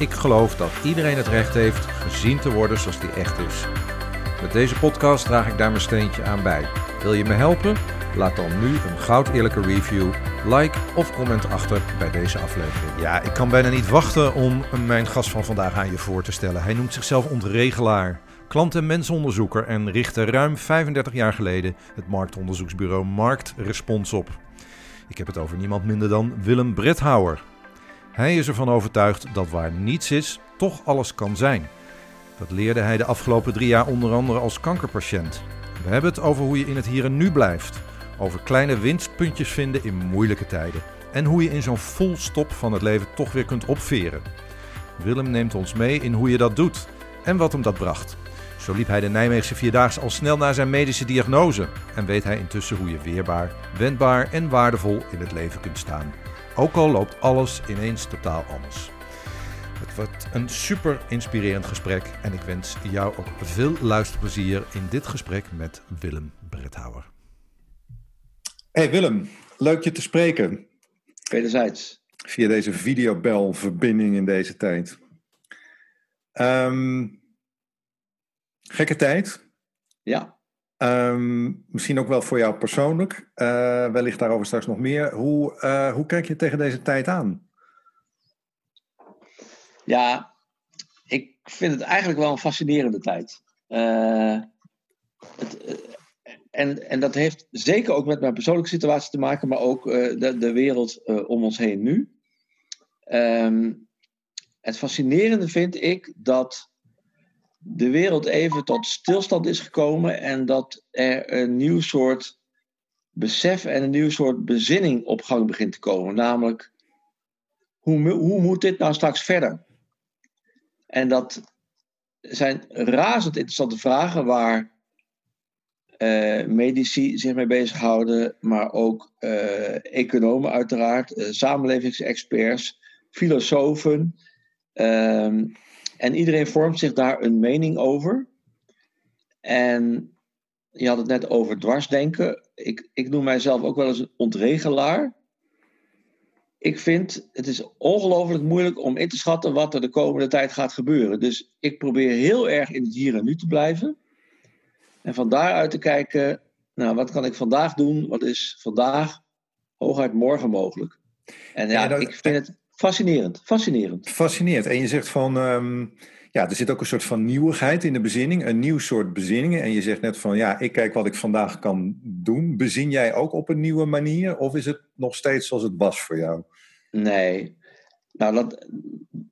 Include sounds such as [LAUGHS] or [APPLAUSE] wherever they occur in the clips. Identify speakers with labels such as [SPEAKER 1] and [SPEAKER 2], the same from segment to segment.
[SPEAKER 1] ik geloof dat iedereen het recht heeft gezien te worden zoals die echt is. Met deze podcast draag ik daar mijn steentje aan bij. Wil je me helpen? Laat dan nu een goud eerlijke review, like of comment achter bij deze aflevering. Ja, ik kan bijna niet wachten om mijn gast van vandaag aan je voor te stellen. Hij noemt zichzelf ontregelaar, klant- en mensonderzoeker en richtte ruim 35 jaar geleden het marktonderzoeksbureau Marktrespons op. Ik heb het over niemand minder dan Willem Bredhouwer. Hij is ervan overtuigd dat waar niets is, toch alles kan zijn. Dat leerde hij de afgelopen drie jaar onder andere als kankerpatiënt. We hebben het over hoe je in het hier en nu blijft. Over kleine winstpuntjes vinden in moeilijke tijden. En hoe je in zo'n vol stop van het leven toch weer kunt opveren. Willem neemt ons mee in hoe je dat doet en wat hem dat bracht. Zo liep hij de Nijmeegse Vierdaagse al snel na zijn medische diagnose. En weet hij intussen hoe je weerbaar, wendbaar en waardevol in het leven kunt staan. Ook al loopt alles ineens totaal anders. Het wordt een super inspirerend gesprek en ik wens jou ook veel luisterplezier in dit gesprek met Willem Bredhouwer. Hey Willem, leuk je te spreken.
[SPEAKER 2] Wederzijds.
[SPEAKER 1] Via deze videobelverbinding in deze tijd. Um, gekke tijd.
[SPEAKER 2] Ja.
[SPEAKER 1] Um, misschien ook wel voor jou persoonlijk. Uh, wellicht daarover straks nog meer. Hoe, uh, hoe kijk je tegen deze tijd aan?
[SPEAKER 2] Ja, ik vind het eigenlijk wel een fascinerende tijd. Uh, het, en, en dat heeft zeker ook met mijn persoonlijke situatie te maken, maar ook de, de wereld om ons heen nu. Um, het fascinerende vind ik dat de wereld even tot stilstand is gekomen en dat er een nieuw soort besef en een nieuw soort bezinning op gang begint te komen. Namelijk, hoe, hoe moet dit nou straks verder? En dat zijn razend interessante vragen waar uh, medici zich mee bezighouden, maar ook uh, economen uiteraard, uh, samenlevingsexperts, filosofen. En iedereen vormt zich daar een mening over. En je had het net over dwarsdenken. Ik, ik noem mijzelf ook wel eens een ontregelaar. Ik vind het is ongelooflijk moeilijk om in te schatten wat er de komende tijd gaat gebeuren. Dus ik probeer heel erg in het hier en nu te blijven. En van daaruit te kijken, nou, wat kan ik vandaag doen? Wat is vandaag, hooguit morgen mogelijk? En ja, dat, ik vind het Fascinerend, fascinerend.
[SPEAKER 1] Fascinerend. En je zegt van, um, ja, er zit ook een soort van nieuwigheid in de bezinning, een nieuw soort bezinningen. En je zegt net van, ja, ik kijk wat ik vandaag kan doen. Bezin jij ook op een nieuwe manier of is het nog steeds zoals het was voor jou?
[SPEAKER 2] Nee, nou dat,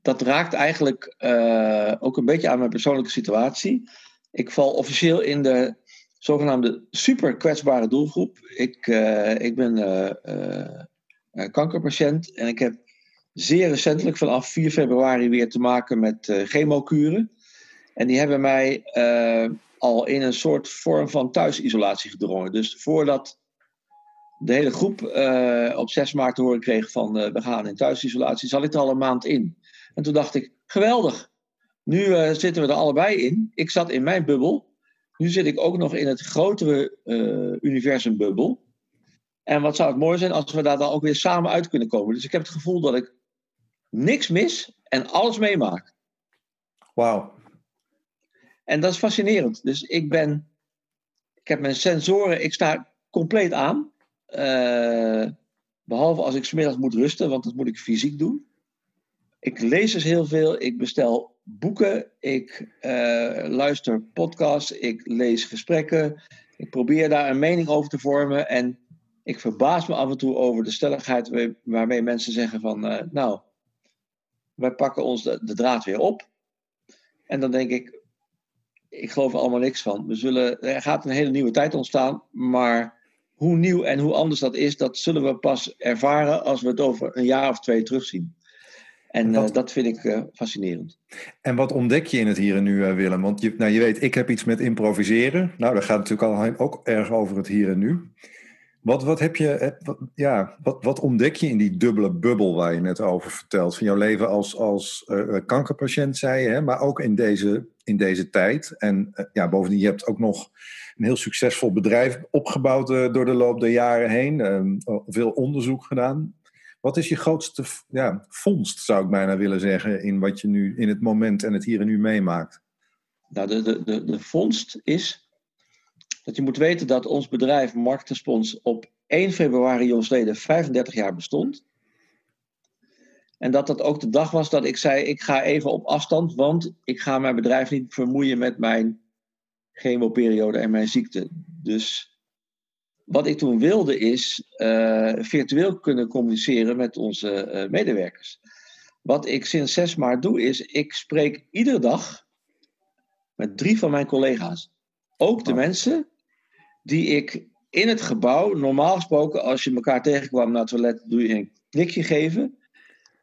[SPEAKER 2] dat raakt eigenlijk uh, ook een beetje aan mijn persoonlijke situatie. Ik val officieel in de zogenaamde super kwetsbare doelgroep. Ik, uh, ik ben uh, kankerpatiënt en ik heb zeer recentelijk, vanaf 4 februari, weer te maken met uh, chemokuren. En die hebben mij uh, al in een soort vorm van thuisisolatie gedrongen. Dus voordat de hele groep uh, op 6 maart te horen kreeg van we gaan in thuisisolatie, zat ik er al een maand in. En toen dacht ik, geweldig. Nu zitten we er allebei in. Ik zat in mijn bubbel. Nu zit ik ook nog in het grotere universumbubbel. En wat zou het mooi zijn als we daar dan ook weer samen uit kunnen komen. Dus ik heb het gevoel dat ik niks mis en alles meemaak.
[SPEAKER 1] Wauw.
[SPEAKER 2] En dat is fascinerend. Dus ik ben, ik heb mijn sensoren, ik sta compleet aan. Uh, behalve als ik smiddags moet rusten, want dat moet ik fysiek doen. Ik lees dus heel veel, ik bestel boeken, ik uh, luister podcasts, ik lees gesprekken. Ik probeer daar een mening over te vormen en ik verbaas me af en toe over de stelligheid waarmee mensen zeggen van, uh, nou, wij pakken ons de, de, draad weer op. En dan denk ik, ik geloof er allemaal niks van. We zullen, er gaat een hele nieuwe tijd ontstaan, maar hoe nieuw en hoe anders dat is, dat zullen we pas ervaren als we het over een jaar of twee terugzien. En uh, dat vind ik uh, fascinerend.
[SPEAKER 1] En wat ontdek je in het hier en nu, uh, Willem? Want je, nou, je weet, ik heb iets met improviseren. Nou, dat gaat natuurlijk al ook erg over het hier en nu. Wat, wat, heb je, wat, ja, wat, wat ontdek je in die dubbele bubbel waar je net over vertelt? Van jouw leven als, als kankerpatiënt, zei je, hè? maar ook in deze, in deze tijd. En ja, bovendien, je hebt ook nog een heel succesvol bedrijf opgebouwd door de loop der jaren heen. Ehm, veel onderzoek gedaan. Wat is je grootste ja, vondst, zou ik bijna willen zeggen, in wat je nu in het moment en het hier en nu meemaakt?
[SPEAKER 2] Nou, de, de, de, de vondst is dat je moet weten dat ons bedrijf Marktrespons op 1 februari jongsleden 35 jaar bestond. En dat dat ook de dag was dat ik zei: ik ga even op afstand, want ik ga mijn bedrijf niet vermoeien met mijn chemoperiode en mijn ziekte. Dus wat ik toen wilde is uh, virtueel kunnen communiceren met onze uh, medewerkers. Wat ik sinds 6 maart doe is, ik spreek iedere dag met drie van mijn collega's. Ook de mensen die ik in het gebouw, normaal gesproken, als je elkaar tegenkwam naar het toilet, doe je een knikje geven.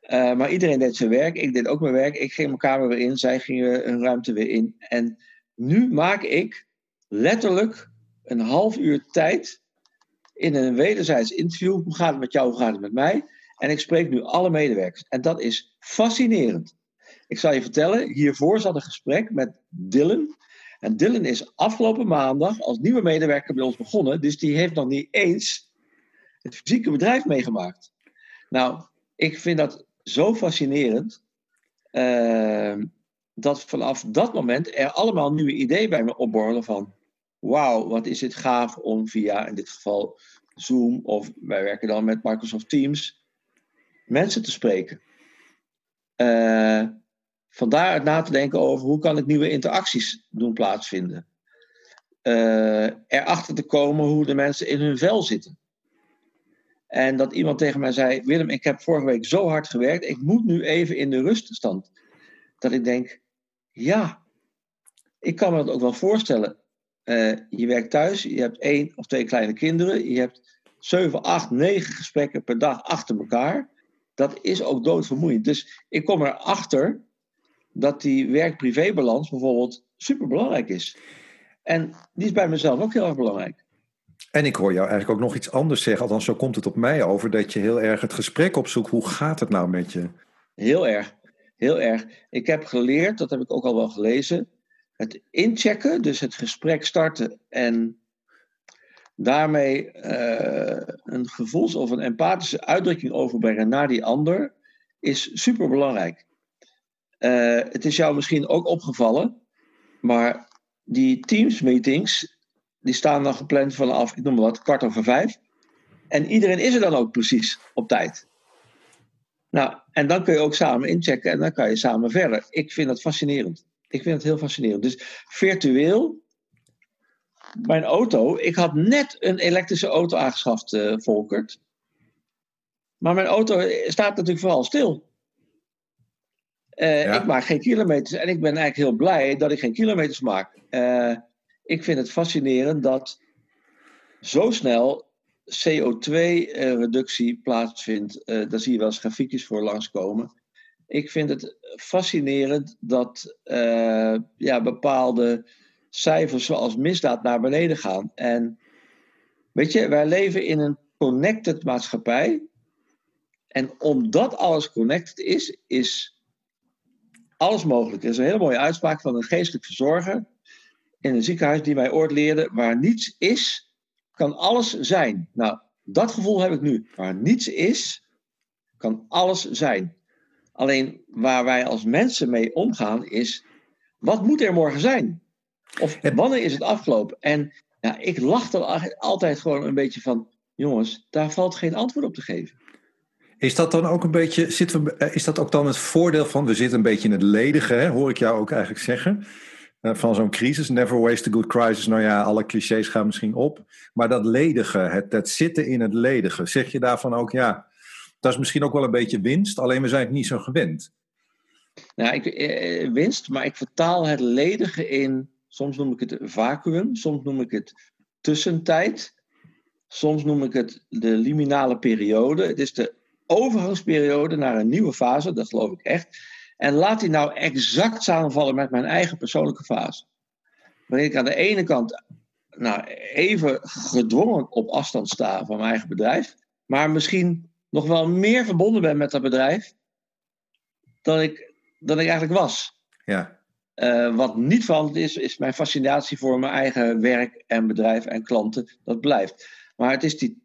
[SPEAKER 2] Uh, maar iedereen deed zijn werk, ik deed ook mijn werk. Ik ging mijn kamer weer in, zij gingen hun ruimte weer in. En nu maak ik letterlijk een half uur tijd in een wederzijds interview. Hoe gaat het met jou, hoe gaat het met mij? En ik spreek nu alle medewerkers. En dat is fascinerend. Ik zal je vertellen, hiervoor zat een gesprek met Dylan. En Dylan is afgelopen maandag als nieuwe medewerker bij ons begonnen. Dus die heeft nog niet eens het fysieke bedrijf meegemaakt. Nou, ik vind dat zo fascinerend. Uh, dat vanaf dat moment er allemaal nieuwe ideeën bij me opborrelen van wauw, wat is dit gaaf om via in dit geval Zoom of wij werken dan met Microsoft Teams mensen te spreken. Uh, vandaar het na te denken over hoe kan ik nieuwe interacties doen plaatsvinden. Uh, erachter te komen hoe de mensen in hun vel zitten. En dat iemand tegen mij zei: Willem, ik heb vorige week zo hard gewerkt, ik moet nu even in de ruststand. Dat ik denk: ja, ik kan me dat ook wel voorstellen. Uh, je werkt thuis, je hebt één of twee kleine kinderen, je hebt zeven, acht, negen gesprekken per dag achter elkaar. Dat is ook doodvermoeiend. Dus ik kom erachter dat die werk-privé-balans bijvoorbeeld superbelangrijk is. En die is bij mezelf ook heel erg belangrijk.
[SPEAKER 1] En ik hoor jou eigenlijk ook nog iets anders zeggen, althans zo komt het op mij over, dat je heel erg het gesprek opzoekt. Hoe gaat het nou met je?
[SPEAKER 2] Heel erg, heel erg. Ik heb geleerd, dat heb ik ook al wel gelezen, het inchecken, dus het gesprek starten en daarmee uh, een gevoels- of een empathische uitdrukking overbrengen naar die ander, is super belangrijk. Uh, het is jou misschien ook opgevallen, maar die Teams-meetings, die staan dan gepland vanaf, ik noem maar wat, kwart over vijf. En iedereen is er dan ook precies op tijd. Nou, en dan kun je ook samen inchecken en dan kan je samen verder. Ik vind dat fascinerend. Ik vind het heel fascinerend. Dus virtueel, mijn auto, ik had net een elektrische auto aangeschaft, uh, Volkert. Maar mijn auto staat natuurlijk vooral stil. Uh, ja. Ik maak geen kilometers en ik ben eigenlijk heel blij dat ik geen kilometers maak. Uh, ik vind het fascinerend dat zo snel CO2-reductie plaatsvindt. daar zie je wel eens grafiekjes voor langskomen ik vind het fascinerend dat uh, ja, bepaalde cijfers zoals misdaad naar beneden gaan. En weet je, wij leven in een connected maatschappij. En omdat alles connected is, is alles mogelijk. Er is een hele mooie uitspraak van een geestelijk verzorger in een ziekenhuis die mij ooit leerde: waar niets is, kan alles zijn. Nou, dat gevoel heb ik nu. Waar niets is, kan alles zijn. Alleen waar wij als mensen mee omgaan is, wat moet er morgen zijn? Of wanneer is het afgelopen? En ja, ik lach er altijd gewoon een beetje van, jongens, daar valt geen antwoord op te geven.
[SPEAKER 1] Is dat dan ook een beetje, zitten we, eh, is dat ook dan het voordeel van, we zitten een beetje in het ledige, hè, hoor ik jou ook eigenlijk zeggen, uh, van zo'n crisis. Never waste a good crisis. Nou ja, alle clichés gaan misschien op. Maar dat ledige, het, het zitten in het ledige, zeg je daarvan ook, ja, dat is misschien ook wel een beetje winst, alleen we zijn het niet zo gewend.
[SPEAKER 2] Nou, ik, eh, winst, maar ik vertaal het ledige in, soms noem ik het vacuüm, soms noem ik het tussentijd, soms noem ik het de liminale periode. Het is de overgangsperiode naar een nieuwe fase, dat geloof ik echt. En laat die nou exact samenvallen met mijn eigen persoonlijke fase. Wanneer ik aan de ene kant nou, even gedwongen op afstand sta van mijn eigen bedrijf, maar misschien nog wel meer verbonden ben met dat bedrijf dan ik, dan ik eigenlijk was.
[SPEAKER 1] Ja.
[SPEAKER 2] Uh, wat niet veranderd is, is mijn fascinatie voor mijn eigen werk en bedrijf en klanten. Dat blijft. Maar het is die,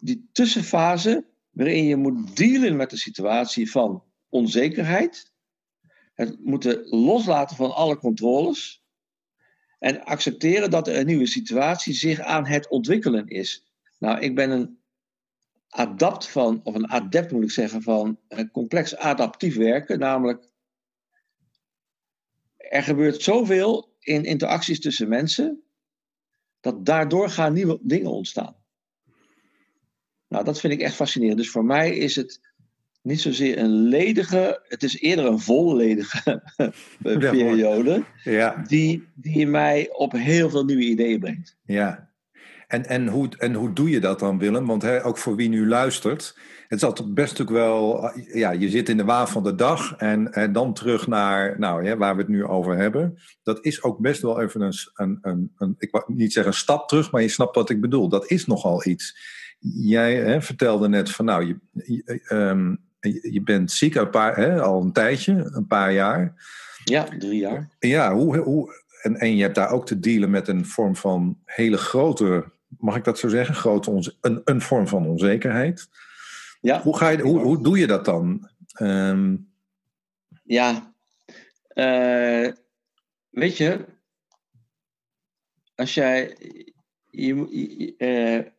[SPEAKER 2] die tussenfase waarin je moet dealen met de situatie van onzekerheid. Het moeten loslaten van alle controles. En accepteren dat er een nieuwe situatie zich aan het ontwikkelen is. Nou, ik ben een adapt van, of een adept moet ik zeggen, van complex adaptief werken. Namelijk, er gebeurt zoveel in interacties tussen mensen, dat daardoor gaan nieuwe dingen ontstaan. Nou, dat vind ik echt fascinerend. Dus voor mij is het niet zozeer een ledige, het is eerder een volledige [LAUGHS] periode, ja. die, die mij op heel veel nieuwe ideeën brengt.
[SPEAKER 1] Ja, en, en, hoe, en hoe doe je dat dan, Willem? Want hè, ook voor wie nu luistert, het is altijd best natuurlijk wel, ja, je zit in de waan van de dag en, en dan terug naar, nou ja, waar we het nu over hebben. Dat is ook best wel even een, een, een, een ik wou niet zeggen een stap terug, maar je snapt wat ik bedoel. Dat is nogal iets. Jij hè, vertelde net van, nou, je, je, ehm, je bent ziek een paar, hè, al een tijdje, een paar jaar.
[SPEAKER 2] Ja, drie jaar.
[SPEAKER 1] Ja, hoe, hoe, en, en je hebt daar ook te dealen met een vorm van hele grote mag ik dat zo zeggen? Grote een, een vorm van onzekerheid. Ja. Hoe, ga je, hoe, hoe doe je dat dan? Ehm,
[SPEAKER 2] ja, uh, weet je, als jij. Je, uh,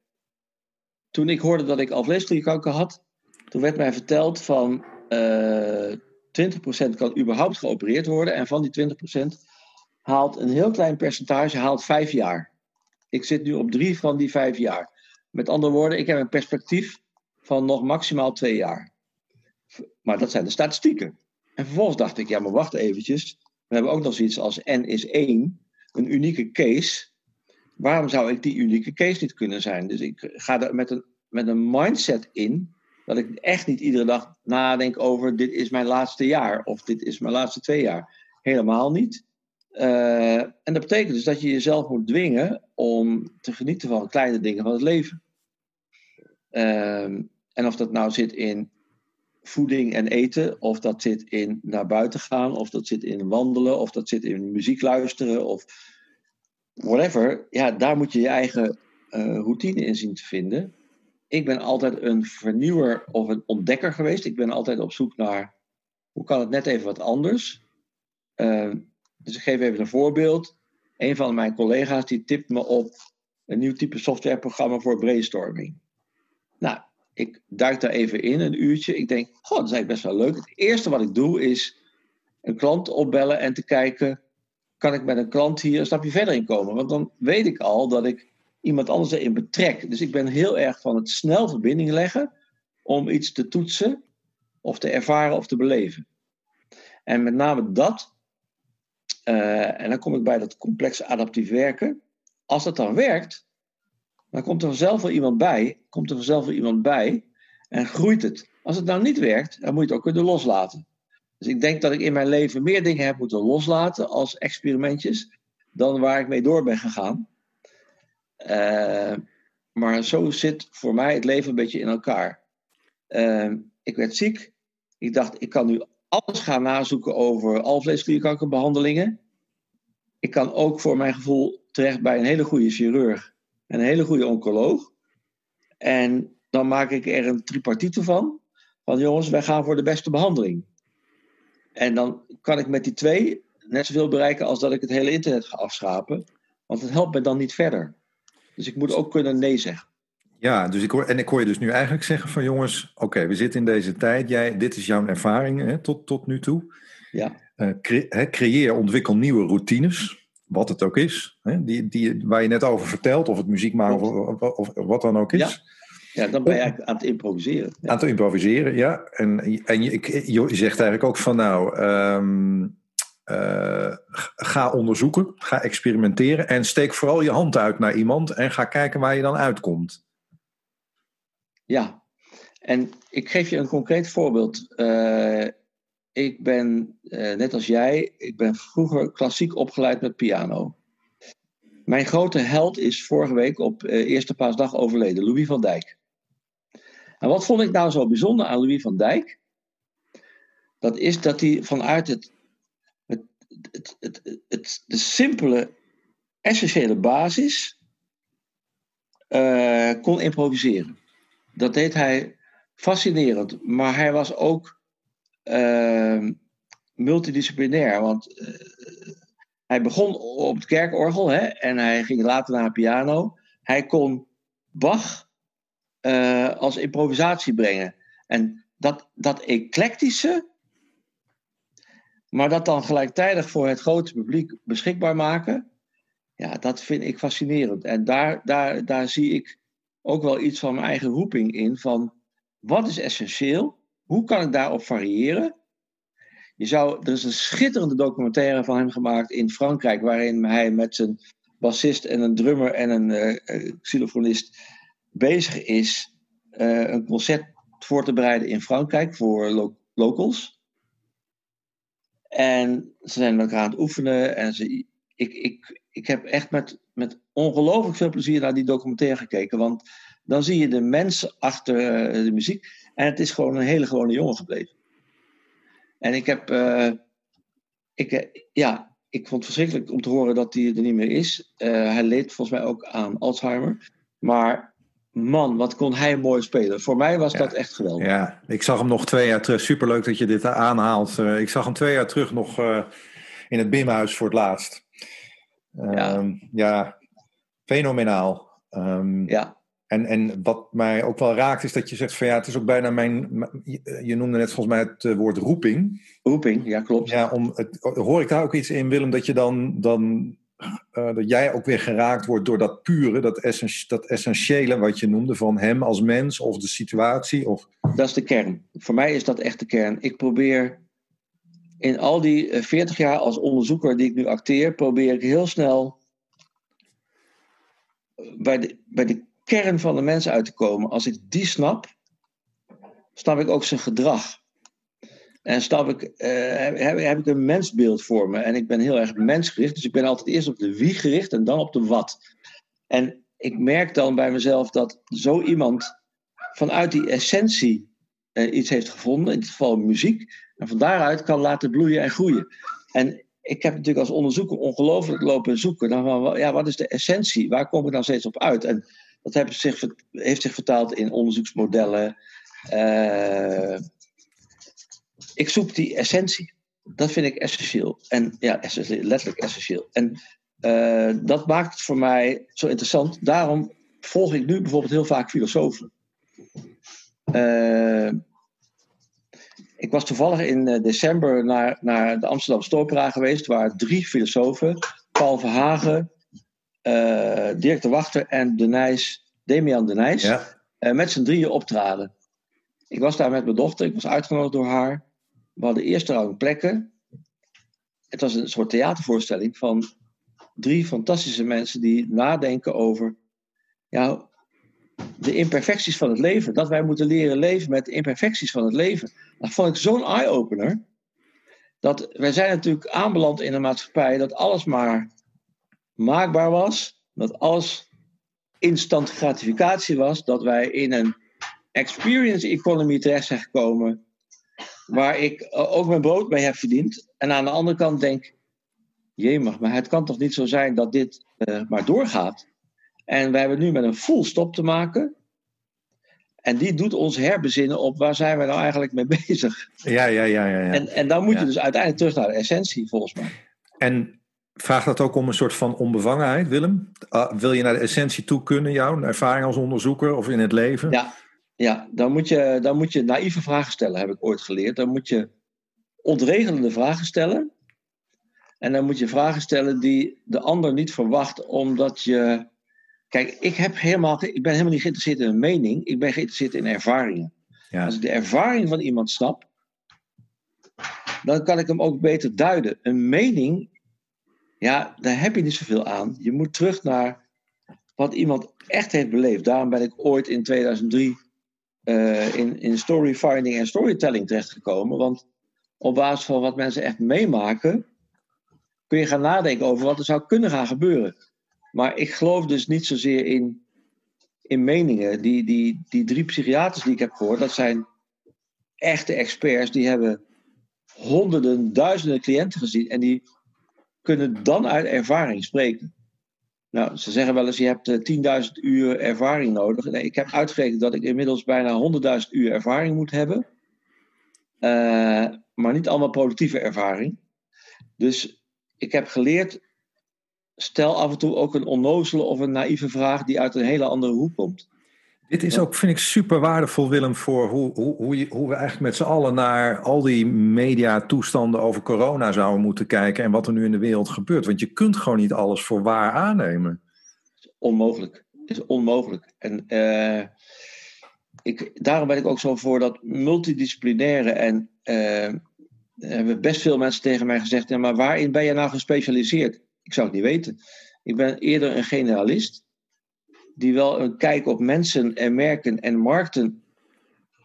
[SPEAKER 2] toen ik hoorde dat ik alvleesklierkanker had, toen werd mij verteld van uh, eh, 20% kan überhaupt geopereerd worden. En van die 20% haalt een heel klein percentage haalt vijf jaar. Ik zit nu op drie van die vijf jaar. Met andere woorden, ik heb een perspectief van nog maximaal twee jaar. Maar dat zijn de statistieken. En vervolgens dacht ik, ja, maar wacht eventjes. We hebben ook nog zoiets als N is 1, een unieke case. Waarom zou ik die unieke case niet kunnen zijn? Dus ik ga er met een, met een mindset in dat ik echt niet iedere dag nadenk over dit is mijn laatste jaar of dit is mijn laatste twee jaar. Helemaal niet. Uh, en dat betekent dus dat je jezelf moet dwingen om te genieten van kleine dingen van het leven. Uh, en of dat nou zit in voeding en eten, of dat zit in naar buiten gaan, of dat zit in wandelen, of dat zit in muziek luisteren, of whatever. Ja, daar moet je je eigen uh, routine in zien te vinden. Ik ben altijd een vernieuwer of een ontdekker geweest. Ik ben altijd op zoek naar hoe kan het net even wat anders. Uh, dus ik geef even een voorbeeld. Een van mijn collega's die tipt me op een nieuw type softwareprogramma voor brainstorming. Nou, ik duik daar even in, een uurtje. Ik denk, goh, dat is eigenlijk best wel leuk. Het eerste wat ik doe is een klant opbellen en te kijken, kan ik met een klant hier een stapje verder in komen? Want dan weet ik al dat ik iemand anders erin betrek. Dus ik ben heel erg van het snel verbinding leggen om iets te toetsen of te ervaren of te beleven. En met name dat uh, en dan kom ik bij dat complexe adaptief werken. Als dat dan werkt, dan komt er vanzelf wel iemand bij. Komt er vanzelf wel iemand bij en groeit het. Als het nou niet werkt, dan moet je het ook kunnen loslaten. Dus ik denk dat ik in mijn leven meer dingen heb moeten loslaten als experimentjes dan waar ik mee door ben gegaan. Uh, maar zo zit voor mij het leven een beetje in elkaar. Uh, ik werd ziek. Ik dacht, ik kan nu alles gaan nazoeken over alvleesklierkankerbehandelingen. Ik kan ook voor mijn gevoel terecht bij een hele goede chirurg en een hele goede oncoloog. En dan maak ik er een tripartite van. Van jongens, wij gaan voor de beste behandeling. En dan kan ik met die twee net zoveel bereiken als dat ik het hele internet ga afschapen. Want het helpt me dan niet verder. Dus ik moet ook kunnen nee zeggen.
[SPEAKER 1] Ja, dus ik hoor, en ik hoor je dus nu eigenlijk zeggen van jongens, oké, we zitten in deze tijd. Jij, dit is jouw ervaring hè, tot, tot nu toe.
[SPEAKER 2] Ja.
[SPEAKER 1] Uh, creëer, ontwikkel nieuwe routines, wat het ook is. Hè, die, die, waar je net over vertelt, of het muziek maken of, of, wat dan ook is.
[SPEAKER 2] Ja. Ja, dan ben je eigenlijk aan het improviseren.
[SPEAKER 1] Ja. Aan het improviseren, ja. En, en je, je zegt eigenlijk ook van nou, um, uh, ga onderzoeken, ga experimenteren en steek vooral je hand uit naar iemand en ga kijken waar je dan uitkomt.
[SPEAKER 2] Ja, En ik geef je een concreet voorbeeld. Uh, ik ben, uh, net als jij, ik ben vroeger klassiek opgeleid met piano. Mijn grote held is vorige week op uh, Eerste Paasdag overleden, Louis van Dijk. En wat vond ik nou zo bijzonder aan Louis van Dijk? Dat is dat hij vanuit het, het, het, het, het de simpele, essentiële basis uh, kon improviseren. Dat deed hij fascinerend, maar hij was ook uh, multidisciplinair. Want uh, hij begon op het kerkorgel hè, en hij ging later naar piano. Hij kon Bach uh, als improvisatie brengen. En dat, dat eclectische, maar dat dan gelijktijdig voor het grote publiek beschikbaar maken, ja, dat vind ik fascinerend. En daar, daar, daar zie ik ook wel iets van mijn eigen roeping in. Van wat is essentieel? Hoe kan ik daarop variëren? Je zou, er is een schitterende documentaire van hem gemaakt in Frankrijk, waarin hij met zijn bassist en een drummer en een uh, xylofonist bezig is uh, een concert voor te bereiden in Frankrijk voor lo locals. En ze zijn elkaar aan het oefenen. En ze, ik, ik, ik heb echt met, met ongelooflijk veel plezier naar die documentaire gekeken. Want dan zie je de mensen achter uh, de muziek. En het is gewoon een hele gewone jongen gebleven. En ik heb. Uh, ik, ja, ik vond het verschrikkelijk om te horen dat hij er niet meer is. hij leed volgens mij ook aan Alzheimer. Maar man, wat kon hij mooi spelen. Voor mij was
[SPEAKER 1] ja.
[SPEAKER 2] dat echt geweldig.
[SPEAKER 1] Ja, ik zag hem nog twee jaar terug. Superleuk dat je dit aanhaalt. Uh, ik zag hem twee jaar terug nog uh, in het Bimhuis voor het laatst. Uh, ja. ja, fenomenaal. Um,
[SPEAKER 2] ja.
[SPEAKER 1] En, en wat mij ook wel raakt is dat je zegt van ja, het is ook bijna mijn. Je noemde net volgens mij het woord roeping.
[SPEAKER 2] Roeping, ja, klopt.
[SPEAKER 1] Ja, om het, hoor ik daar ook iets in, Willem, dat je dan. dan uh, dat jij ook weer geraakt wordt door dat pure, dat, essenti dat essentiële wat je noemde van hem als mens of de situatie? Of...
[SPEAKER 2] Dat is de kern. Voor mij is dat echt de kern. Ik probeer in al die 40 jaar als onderzoeker die ik nu acteer, probeer ik heel snel bij de, bij de kern van de mens uit te komen. Als ik die snap, snap ik ook zijn gedrag. En snap ik, uh, heb, ik een mensbeeld voor me. En ik ben heel erg mensgericht. Dus ik ben altijd eerst op de wie gericht en dan op de wat. En ik merk dan bij mezelf dat zo iemand vanuit die essentie uh, iets heeft gevonden. In dit geval muziek. En van daaruit kan laten bloeien en groeien. En ik heb natuurlijk als onderzoeker ongelooflijk lopen zoeken. Dan ja, wat is de essentie? Waar kom ik dan steeds op uit? En dat heeft zich, heeft zich vertaald in onderzoeksmodellen. Uh, ik zoek die essentie. Dat vind ik essentieel. En ja, letterlijk essentieel. En uh, dat maakt het voor mij zo interessant. Daarom volg ik nu bijvoorbeeld heel vaak filosofen. Uh, ik was toevallig in december naar, naar de Amsterdam Opera geweest, waar drie filosofen, Paul Verhagen, uh, Dirk de Wachter en de Nijs, Demian de Nijs, ja. met z'n drieën optraden. Ik was daar met mijn dochter, ik was uitgenodigd door haar. We hadden eerste rang plekken. Het was een soort theatervoorstelling van drie fantastische mensen die nadenken over ja, de imperfecties van het leven. Dat wij moeten leren leven met de imperfecties van het leven. Dat vond ik zo'n eye-opener. Dat wij zijn natuurlijk aanbeland in een maatschappij dat alles maar maakbaar was. Dat alles instant gratificatie was. Dat wij in een experience economy terecht zijn gekomen waar ik ook mijn brood mee heb verdiend. En aan de andere kant denk, jemig, maar het kan toch niet zo zijn dat dit uh, maar doorgaat. En we hebben nu met een full stop te maken. En die doet ons herbezinnen op waar zijn we nou eigenlijk mee [LAUGHS] bezig.
[SPEAKER 1] Ja, ja, ja. ja, ja.
[SPEAKER 2] En, en dan moet je dus uiteindelijk terug naar de essentie, volgens mij.
[SPEAKER 1] En vraagt dat ook om een soort van onbevangenheid, Willem? Uh, wil je naar de essentie toe kunnen, jouw ervaring als onderzoeker of in het leven?
[SPEAKER 2] Ja, ja, dan moet, je, dan moet je naïeve vragen stellen, heb ik ooit geleerd. Dan moet je ontregelende vragen stellen. En dan moet je vragen stellen die de ander niet verwacht, omdat je. Kijk, ik, heb helemaal, ik ben helemaal niet geïnteresseerd in een mening, ik ben geïnteresseerd in ervaringen. Ja. Als ik de ervaring van iemand snap, dan kan ik hem ook beter duiden. Een mening, ja, daar heb je niet zoveel aan. Je moet terug naar wat iemand echt heeft beleefd. Daarom ben ik ooit in 2003 uh, in, in storyfinding en storytelling terechtgekomen. Want op basis van wat mensen echt meemaken, kun je gaan nadenken over wat er zou kunnen gaan gebeuren. Maar ik geloof dus niet zozeer in, in meningen. Die, die, die drie psychiaters die ik heb gehoord, dat zijn echte experts. Die hebben honderden, duizenden cliënten gezien. En die kunnen dan uit ervaring spreken. Nou, ze zeggen wel eens, je hebt 10.000 eh, uur ervaring nodig. Nee, ik heb uitgerekend dat ik inmiddels bijna 100.000 uur ervaring moet hebben. Uh, maar niet allemaal productieve ervaring. Dus ik heb geleerd, stel af en toe ook een onnozele of een naïeve vraag die uit een hele andere hoek komt.
[SPEAKER 1] Dit is ook, vind ik, super waardevol, Willem, voor hoe, hoe, hoe, je, hoe we eigenlijk met z'n allen naar al die mediatoestanden over corona zouden moeten kijken en wat er nu in de wereld gebeurt. Want je kunt gewoon niet alles voor waar aannemen.
[SPEAKER 2] Onmogelijk. Het is onmogelijk. En uh, ik, daarom ben ik ook zo voor dat multidisciplinaire en uh, hebben best veel mensen tegen mij gezegd: ja, maar waarin ben je nou gespecialiseerd? Ik zou het niet weten. Ik ben eerder een generalist die wel een kijk op mensen en merken en markten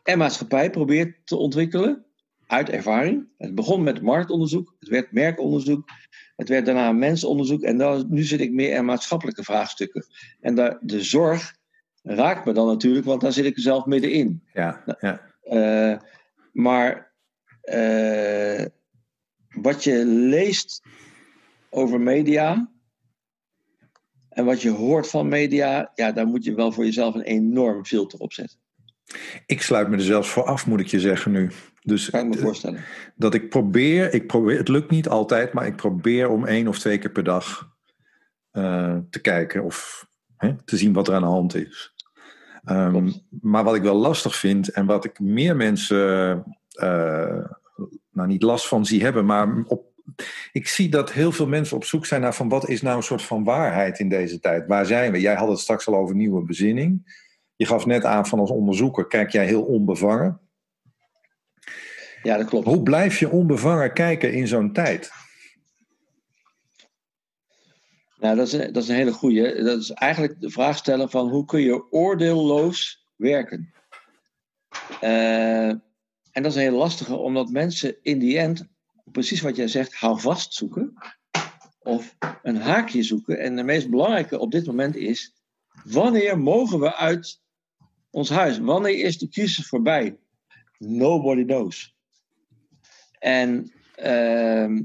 [SPEAKER 2] en maatschappij probeert te ontwikkelen. Uit ervaring. Het begon met marktonderzoek, het werd merkonderzoek, het werd daarna mensonderzoek en dan, nu zit ik meer in maatschappelijke vraagstukken. En daar, de zorg raakt me dan natuurlijk, want daar zit ik zelf middenin.
[SPEAKER 1] Ja, ja.
[SPEAKER 2] Uh, maar uh, wat je leest over media, en wat je hoort van media, ja, daar moet je wel voor jezelf een enorm filter op zetten.
[SPEAKER 1] Ik sluit me er zelfs voor af, moet ik je zeggen nu. Dus
[SPEAKER 2] kan ik me voorstellen.
[SPEAKER 1] Dat ik probeer, ik probeer, het lukt niet altijd, maar ik probeer om één of twee keer per dag uh, te kijken of hè, te zien wat er aan de hand is. Um, maar wat ik wel lastig vind en wat ik meer mensen, uh, nou niet last van zie hebben, maar op ik zie dat heel veel mensen op zoek zijn naar van wat is nou een soort van waarheid in deze tijd? Waar zijn we? Jij had het straks al over nieuwe bezinning. Je gaf net aan van als onderzoeker kijk jij heel onbevangen.
[SPEAKER 2] Ja, dat klopt.
[SPEAKER 1] Hoe blijf je onbevangen kijken in zo'n tijd?
[SPEAKER 2] Nou, dat is, een, dat is een hele goede. Dat is eigenlijk de vraag stellen van hoe kun je oordeelloos werken? Uh, en dat is een heel lastige, omdat mensen in die end precies wat jij zegt, hou vast zoeken. Of een haakje zoeken. En de meest belangrijke op dit moment is: wanneer mogen we uit ons huis? Wanneer is de crisis voorbij? Nobody knows. En uh,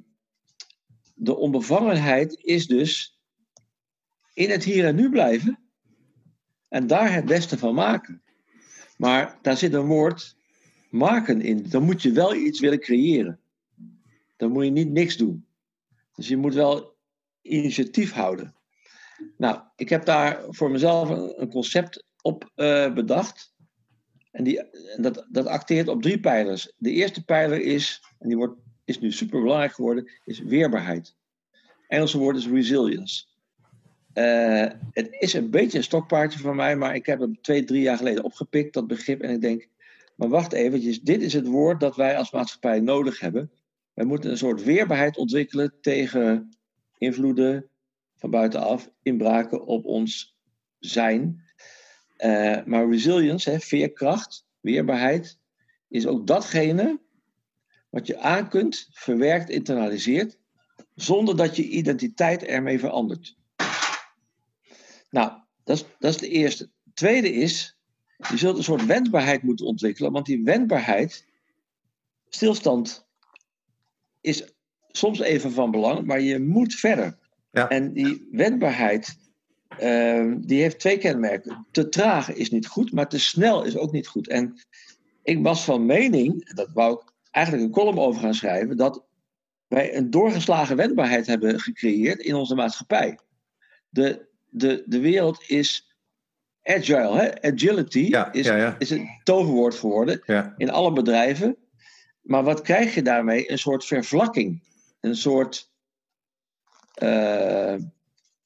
[SPEAKER 2] de onbevangenheid is dus in het hier en nu blijven en daar het beste van maken. Maar daar zit een woord maken in. Dan moet je wel iets willen creëren dan moet je niet niks doen. Dus je moet wel initiatief houden. Nou, ik heb daar voor mezelf een, concept op uh, bedacht. En die, dat, dat acteert op drie pijlers. De eerste pijler is, en die wordt, is nu super belangrijk geworden, is weerbaarheid. Engelse woord is resilience. Uh, het is een beetje een stokpaardje van mij, maar ik heb het twee, drie jaar geleden opgepikt, dat begrip. En ik denk, maar wacht eventjes, dit is het woord dat wij als maatschappij nodig hebben. Wij moeten een soort weerbaarheid ontwikkelen tegen invloeden van buitenaf, inbraken op ons zijn. Uh, maar resilience, hè, veerkracht, weerbaarheid, is ook datgene wat je aan kunt, verwerkt, internaliseert, zonder dat je identiteit ermee verandert. Nou, dat is, dat is de eerste. Tweede is, je zult een soort wendbaarheid moeten ontwikkelen, want die wendbaarheid, stilstand is soms even van belang, maar je moet verder. Ja. En die wendbaarheid, uh, die heeft twee kenmerken. Te traag is niet goed, maar te snel is ook niet goed. En ik was van mening, dat wou ik eigenlijk een column over gaan schrijven, dat wij een doorgeslagen wendbaarheid hebben gecreëerd in onze maatschappij. De, de, de wereld is agile, hè? agility ja, is, ja, is een toverwoord geworden in alle bedrijven. Maar wat krijg je daarmee? Een soort vervlakking. Een soort uh,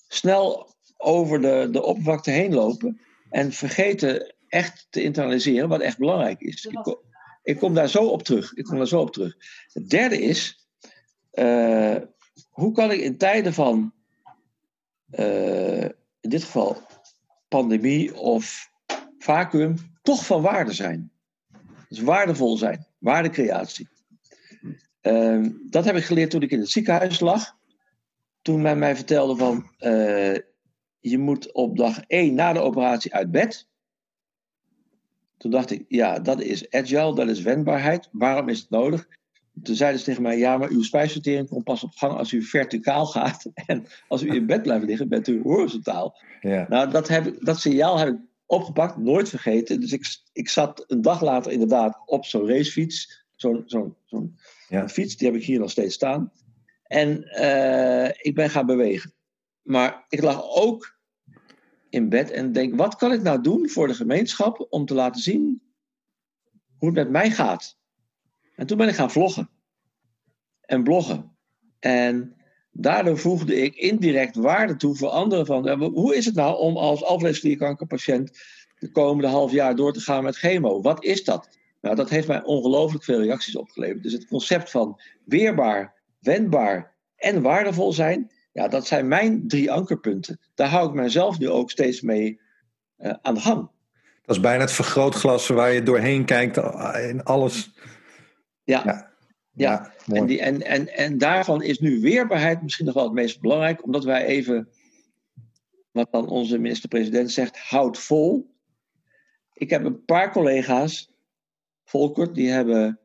[SPEAKER 2] snel over de, de oppervlakte heen lopen en vergeten echt te internaliseren wat echt belangrijk is. Ik kom, ik kom daar zo op terug. Ik kom daar zo op terug. Het derde is, uh, hoe kan ik in tijden van, uh, in dit geval pandemie of vacuüm, toch van waarde zijn. Dus waardevol zijn, waardecreatie. Uh, dat heb ik geleerd toen ik in het ziekenhuis lag. Toen men mij vertelde van, uh, je moet op dag 1 na de operatie uit bed. Toen dacht ik, ja, dat is agile, dat is wendbaarheid. Waarom is het nodig? Toen zeiden ze tegen mij, ja, maar uw spijsvertering komt pas op gang als u verticaal gaat. [LAUGHS] En als u in bed blijft liggen, bent u horizontaal. Ja. Nou, dat, heb dat signaal heb ik opgepakt, nooit vergeten. Dus ik, ik zat een dag later inderdaad op zo'n racefiets. Zo'n zo'n zo'n ja. fiets, die heb ik hier nog steeds staan. En uh, ik ben gaan bewegen. Maar ik lag ook in bed en denk: wat kan ik nou doen voor de gemeenschap om te laten zien hoe het met mij gaat? En toen ben ik gaan vloggen en bloggen. En daardoor voegde ik indirect waarde toe voor anderen. Van, hoe is het nou om als alvleesklierkankerpatiënt de komende half jaar door te gaan met chemo? Wat is dat? Nou, dat heeft mij ongelooflijk veel reacties opgeleverd. Dus het concept van weerbaar, wendbaar en waardevol zijn, ja, dat zijn mijn drie ankerpunten. Daar hou ik mijzelf nu ook steeds mee uh, aan de gang.
[SPEAKER 1] Dat is bijna het vergrootglas waar je doorheen kijkt in alles.
[SPEAKER 2] Ja, ja. Ja. en, die, en, en, en daarvan is nu weerbaarheid misschien nog wel het meest belangrijk, omdat wij even, wat dan onze minister-president zegt, houd vol. Ik heb een paar collega's, Volkert, die hebben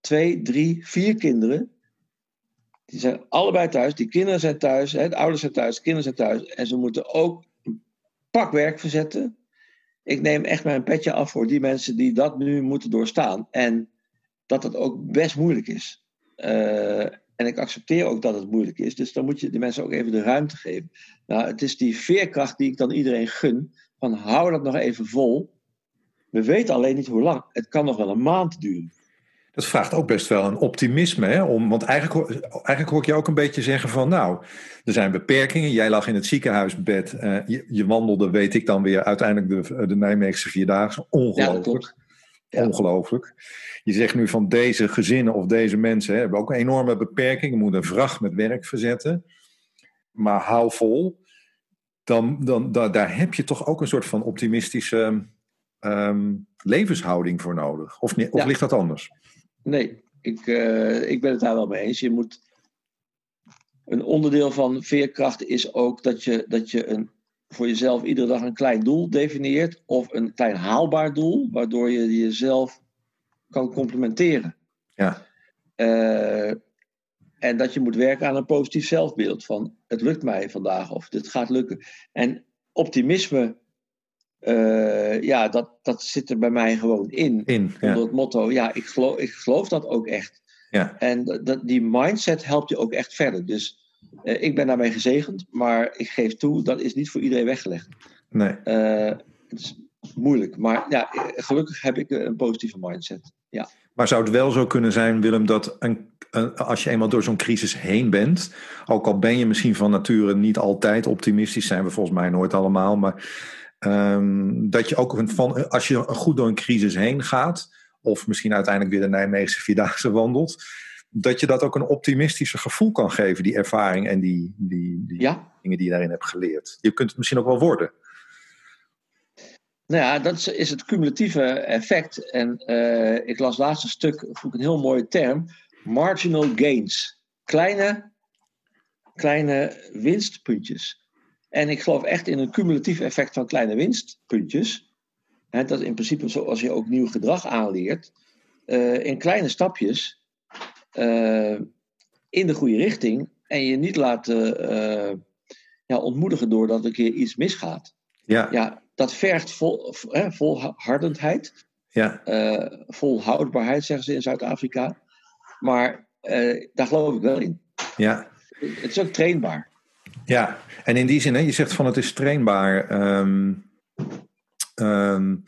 [SPEAKER 2] twee, drie, vier kinderen. Die zijn allebei thuis. Die kinderen zijn thuis. Hè, de ouders zijn thuis. De kinderen zijn thuis. En ze moeten ook een pak werk verzetten. Ik neem echt mijn petje af voor die mensen die dat nu moeten doorstaan. En dat het ook best moeilijk is. Uh, en ik accepteer ook dat het moeilijk is. Dus dan moet je de mensen ook even de ruimte geven. Nou, het is die veerkracht die ik dan iedereen gun. Van hou dat nog even vol. We weten alleen niet hoe lang. Het kan nog wel een maand duren.
[SPEAKER 1] Dat vraagt ook best wel een optimisme. Hè? Om, want eigenlijk, eigenlijk hoor ik je ook een beetje zeggen van nou, er zijn beperkingen. Jij lag in het ziekenhuisbed. Uh, je, je, wandelde, weet ik dan weer, uiteindelijk de, de Nijmeegse Vierdaagse. Ongelooflijk. Ja, Ongelooflijk. Je zegt nu van deze gezinnen of deze mensen hè, hebben ook een enorme beperking. Je moet een vracht met werk verzetten. Maar hou vol. Dan, dan, da, daar heb je toch ook een soort van optimistische um, levenshouding voor nodig. Of, of ligt dat anders?
[SPEAKER 2] Nee, ik, uh, ik ben het daar wel mee eens. Je moet. Een onderdeel van veerkracht is ook dat je, dat je een, voor jezelf iedere dag een klein doel definieert. Of een klein haalbaar doel, waardoor je jezelf kan complementeren.
[SPEAKER 1] Ja.
[SPEAKER 2] Uh, en dat je moet werken aan een positief zelfbeeld. Van het lukt mij vandaag of dit gaat lukken. En optimisme uh, ja, dat, dat zit er bij mij gewoon in.
[SPEAKER 1] in ja.
[SPEAKER 2] Onder het motto, ja, ik geloof, ik geloof dat ook echt.
[SPEAKER 1] Ja.
[SPEAKER 2] En dat, die mindset helpt je ook echt verder. Dus ik ben daarmee gezegend, maar ik geef toe, dat is niet voor iedereen weggelegd.
[SPEAKER 1] Nee.
[SPEAKER 2] Uh, het is moeilijk, maar ja, gelukkig heb ik een positieve mindset. Ja.
[SPEAKER 1] Maar zou het wel zo kunnen zijn, Willem, dat een, een, als je eenmaal door zo'n crisis heen bent, ook al ben je misschien van nature niet altijd optimistisch, zijn we volgens mij nooit allemaal, maar Um, dat je ook van, als je goed door een crisis heen gaat, of misschien uiteindelijk weer de Nijmeegse Vierdaagse wandelt, dat je dat ook een optimistischer gevoel kan geven, die ervaring en die, die, die
[SPEAKER 2] ja.
[SPEAKER 1] dingen die je daarin hebt geleerd. Je kunt het misschien ook wel worden.
[SPEAKER 2] Nou ja, dat is het cumulatieve effect. En uh, ik las laatst een stuk, vond ik een heel mooie term, marginal gains. Kleine, kleine winstpuntjes. En ik geloof echt in een cumulatief effect van kleine winstpuntjes. He, dat in principe zoals je ook nieuw gedrag aanleert. Uh, in kleine stapjes uh, in de goede richting. En je niet laten uh, ja, ontmoedigen doordat een keer iets misgaat.
[SPEAKER 1] Ja.
[SPEAKER 2] ja dat vergt vol, volhardendheid.
[SPEAKER 1] Ja.
[SPEAKER 2] volhoudbaarheid zeggen ze in Zuid-Afrika. Maar daar geloof ik wel in.
[SPEAKER 1] Ja.
[SPEAKER 2] Het is ook trainbaar.
[SPEAKER 1] Ja, en in die zin, hè, je zegt van het is trainbaar. Um, um,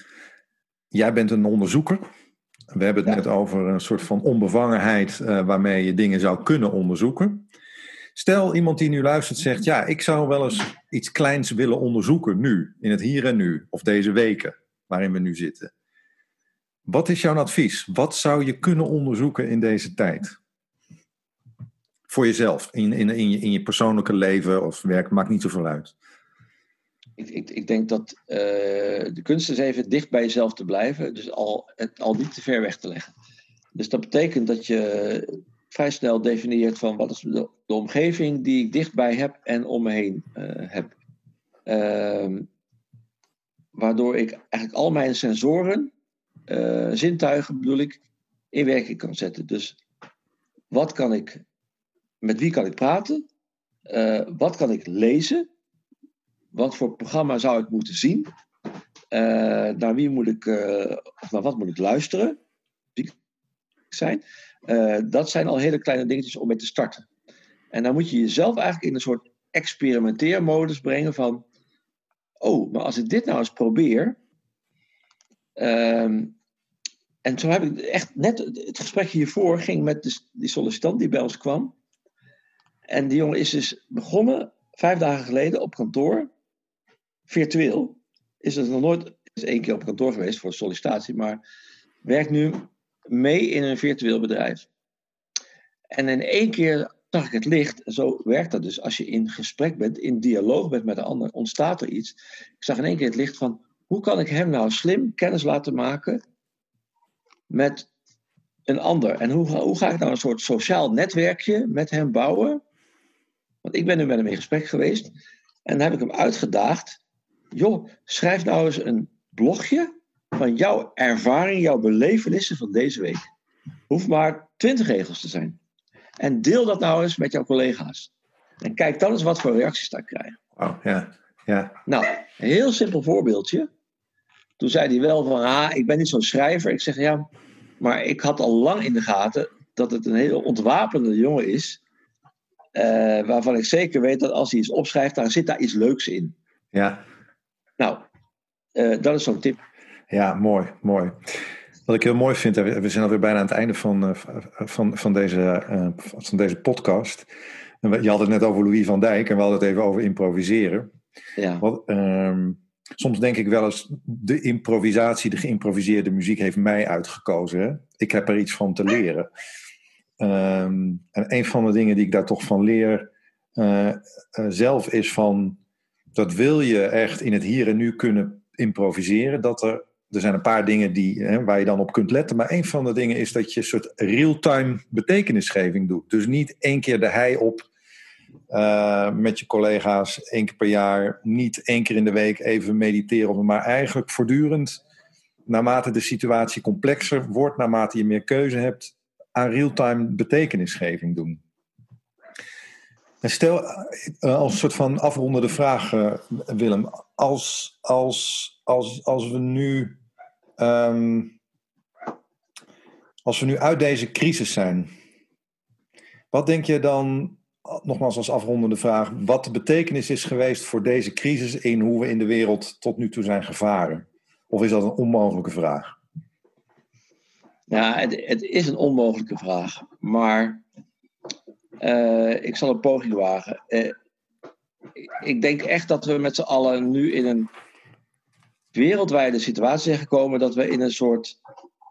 [SPEAKER 1] jij bent een onderzoeker. We hebben het net over een soort van onbevangenheid uh, waarmee je dingen zou kunnen onderzoeken. Stel iemand die nu luistert zegt, ja, ik zou wel eens iets kleins willen onderzoeken nu, in het hier en nu, of deze weken waarin we nu zitten. Wat is jouw advies? Wat zou je kunnen onderzoeken in deze tijd? Voor jezelf, in, in, in, je, in je persoonlijke leven of werk, maakt niet zoveel uit.
[SPEAKER 2] Ik, ik, ik denk dat uh, de kunst is even dicht bij jezelf te blijven. Dus al, het al niet te ver weg te leggen. Dus dat betekent dat je vrij snel definieert van wat is de, omgeving die ik dichtbij heb en om me heen uh, heb. Uh, waardoor ik eigenlijk al mijn sensoren, uh, zintuigen bedoel ik, in werking kan zetten. Dus wat kan ik, met wie kan ik praten? Wat kan ik lezen? Wat voor programma zou ik moeten zien? Uh, naar wie moet ik, of naar wat moet ik luisteren? Zijn? dat zijn al hele kleine dingetjes om mee te starten. En dan moet je jezelf eigenlijk in een soort experimenteermodus brengen van oh, maar als ik dit nou eens probeer. Um, en zo heb ik echt net het gesprek hiervoor ging met de, die sollicitant die bij ons kwam. En die jongen is dus begonnen vijf dagen geleden op kantoor, virtueel. Is er nog nooit, is één keer op kantoor geweest voor sollicitatie, maar werkt nu mee in een virtueel bedrijf. En in één keer zag ik het licht. Zo werkt dat dus. Als je in gesprek bent, in dialoog bent met de ander, ontstaat er iets. Ik zag in één keer het licht van, hoe kan ik hem nou slim kennis laten maken met een ander? En hoe, hoe ga ik nou een soort sociaal netwerkje met hem bouwen? Want ik ben nu met hem in gesprek geweest. En dan heb ik hem uitgedaagd. Joh, schrijf nou eens een blogje van jouw ervaring, jouw belevenissen van deze week. Hoeft maar twintig regels te zijn. En deel dat nou eens met jouw collega's. En kijk dan eens wat voor reacties daar krijgen.
[SPEAKER 1] Oh, ja. ja.
[SPEAKER 2] Nou, een heel simpel voorbeeldje. Toen zei hij wel van, ah, ik ben niet zo'n schrijver. Ik zeg, ja, maar ik had al lang in de gaten dat het een hele ontwapende jongen is. Uh, waarvan ik zeker weet dat als hij iets opschrijft, dan zit daar iets leuks in.
[SPEAKER 1] Ja.
[SPEAKER 2] Nou, uh, dat is zo'n tip.
[SPEAKER 1] Ja, mooi, mooi. Wat ik heel mooi vind, we zijn alweer bijna aan het einde van, eh, van, van, deze, van deze podcast. Je had het net over Louis van Dijk en we hadden het even over improviseren.
[SPEAKER 2] Ja.
[SPEAKER 1] Wat, um, soms denk ik wel eens, de improvisatie, de geïmproviseerde muziek heeft mij uitgekozen. Hè? Ik heb er iets van te leren. Um, en een van de dingen die ik daar toch van leer uh, zelf is van, dat wil je echt in het hier en nu kunnen improviseren, dat er er zijn een paar dingen die, hè, waar je dan op kunt letten. Maar een van de dingen is dat je een soort real-time betekenisgeving doet. Dus niet één keer de hei op uh, met je collega's één keer per jaar. Niet één keer in de week even mediteren. Maar eigenlijk voortdurend, naarmate de situatie complexer wordt, naarmate je meer keuze hebt, aan real-time betekenisgeving doen. En stel, uh, als een soort van afrondende vraag, uh, Willem. Als, als, als, als we nu Um, als we nu uit deze crisis zijn, wat denk je dan, nogmaals als afrondende vraag, wat de betekenis is geweest voor deze crisis in hoe we in de wereld tot nu toe zijn gevaren? Of is dat een onmogelijke vraag?
[SPEAKER 2] Ja, het is een onmogelijke vraag, maar uh, ik zal een poging wagen. Uh, ik denk echt dat we met z'n allen nu in een wereldwijde situatie zijn gekomen dat we in een soort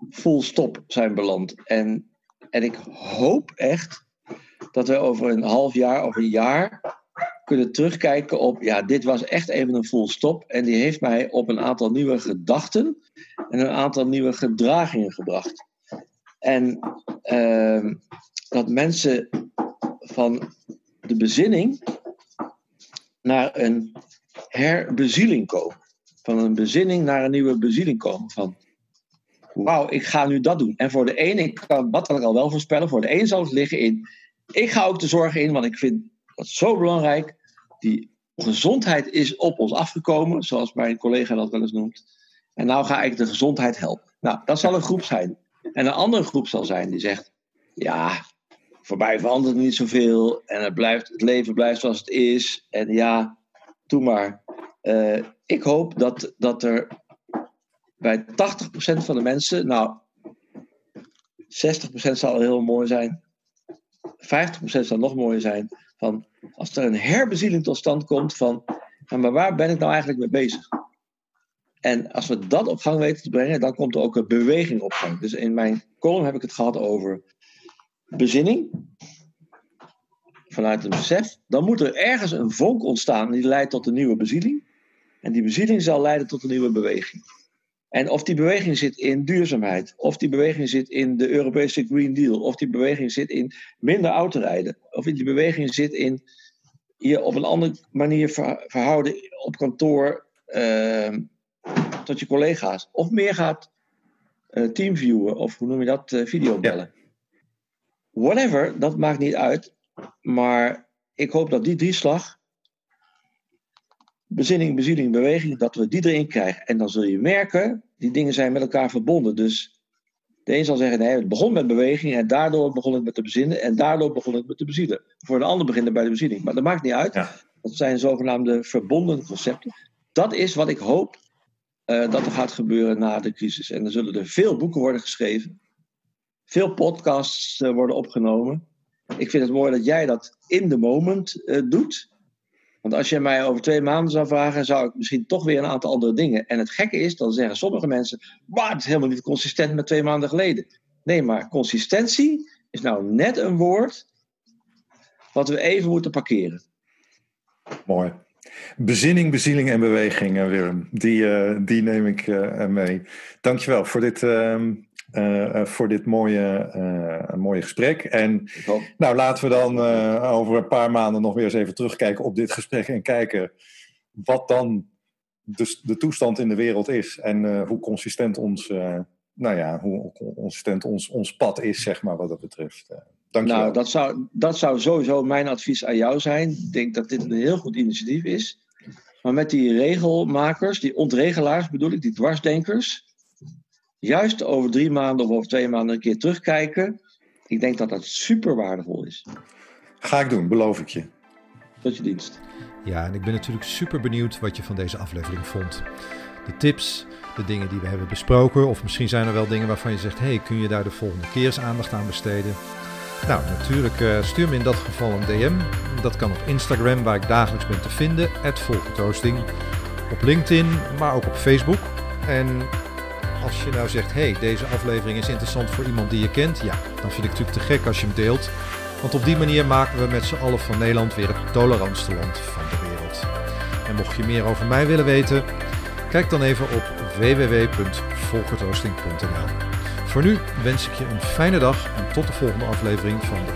[SPEAKER 2] full stop zijn beland. En, en ik hoop echt dat we over een half jaar of een jaar kunnen terugkijken op, ja, dit was echt even een full stop. En die heeft mij op een aantal nieuwe gedachten en een aantal nieuwe gedragingen gebracht. En uh, dat mensen van de bezinning naar een herbezieling komen van een bezinning naar een nieuwe bezieling komen. Van, wauw, ik ga nu dat doen. En voor de een, ik kan, wat kan ik al wel voorspellen, voor de een zal het liggen in, ik ga ook de zorgen in, want ik vind dat zo belangrijk. Die gezondheid is op ons afgekomen, zoals mijn collega dat wel eens noemt. En nou ga ik de gezondheid helpen. Nou, dat zal een groep zijn. En een andere groep zal zijn die zegt, ja, voorbij verandert niet zoveel en het, blijft, het leven blijft zoals het is. En ja, doe maar. Uh, ik hoop dat, dat er bij 80% van de mensen, nou, 60% zal heel mooi zijn, 50% zal nog mooier zijn, van als er een herbezieling tot stand komt van, maar waar ben ik nou eigenlijk mee bezig? En als we dat op gang weten te brengen, dan komt er ook een beweging op gang. Dus in mijn column heb ik het gehad over bezinning, vanuit een besef. Dan moet er ergens een vonk ontstaan die leidt tot een nieuwe bezieling. En die bezieling zal leiden tot een nieuwe beweging. En of die beweging zit in duurzaamheid, of die beweging zit in de Europese Green Deal, of die beweging zit in minder autorijden, of die beweging zit in je op een andere manier verhouden op kantoor uh, tot je collega's, of meer gaat uh, teamviewen, of hoe noem je dat, uh, videobellen. Whatever, dat maakt niet uit. Maar ik hoop dat die drieslag, bezinning, bezieling, beweging, dat we die erin krijgen. En dan zul je merken, die dingen zijn met elkaar verbonden. Dus de een zal zeggen, nee, het begon met beweging en daardoor begon het met te bezinnen en daardoor begon het met te bezielen. Voor de ander begint het bij de bezieling. Maar dat maakt niet uit. Dat zijn zogenaamde verbonden concepten. Dat is wat ik hoop uh, dat er gaat gebeuren na de crisis. En er zullen er veel boeken worden geschreven. Veel podcasts uh, worden opgenomen. Ik vind het mooi dat jij dat in the moment uh, doet. Want als je mij over twee maanden zou vragen, zou ik misschien toch weer een aantal andere dingen. En het gekke is, dan zeggen sommige mensen: maar het is helemaal niet consistent met twee maanden geleden. Nee, maar consistentie is nou net een woord wat we even moeten parkeren.
[SPEAKER 1] Mooi. Bezinning, bezieling en beweging, Willem. Die, die neem ik uh, mee. Dankjewel voor dit, uh, voor dit mooie, mooie gesprek. En nou, laten we dan over een paar maanden nog weer eens even terugkijken op dit gesprek en kijken wat dan de, de toestand in de wereld is en hoe consistent ons, nou ja, hoe consistent ons, ons pad is, zeg maar, wat dat betreft. Dankjewel.
[SPEAKER 2] Nou, dat zou, dat zou sowieso mijn advies aan jou zijn. Ik denk dat dit een heel goed initiatief is. Maar met die regelmakers, die ontregelaars bedoel ik, die dwarsdenkers, juist over drie maanden of over twee maanden een keer terugkijken. Ik denk dat dat super waardevol is.
[SPEAKER 1] Ga ik doen, beloof ik je.
[SPEAKER 2] Tot je dienst.
[SPEAKER 1] Ja, en ik ben natuurlijk super benieuwd wat je van deze aflevering vond. De tips, de dingen die we hebben besproken, of misschien zijn er wel dingen waarvan je zegt: hey, kun je daar de volgende keer eens aandacht aan besteden? Nou, natuurlijk uh, stuur me in dat geval een DM. Dat kan op Instagram, waar ik dagelijks ben te vinden, @volkertoasting. Op LinkedIn, maar ook op Facebook. En als je nou zegt, hey, deze aflevering is interessant voor iemand die je kent, ja, dan vind ik het natuurlijk te gek als je hem deelt. Want op die manier maken we met z'n allen van Nederland weer het tolerantste land van de wereld. En mocht je meer over mij willen weten, kijk dan even op www.volkertoasting.nl. Voor nu wens ik je een fijne dag en tot de volgende aflevering van de.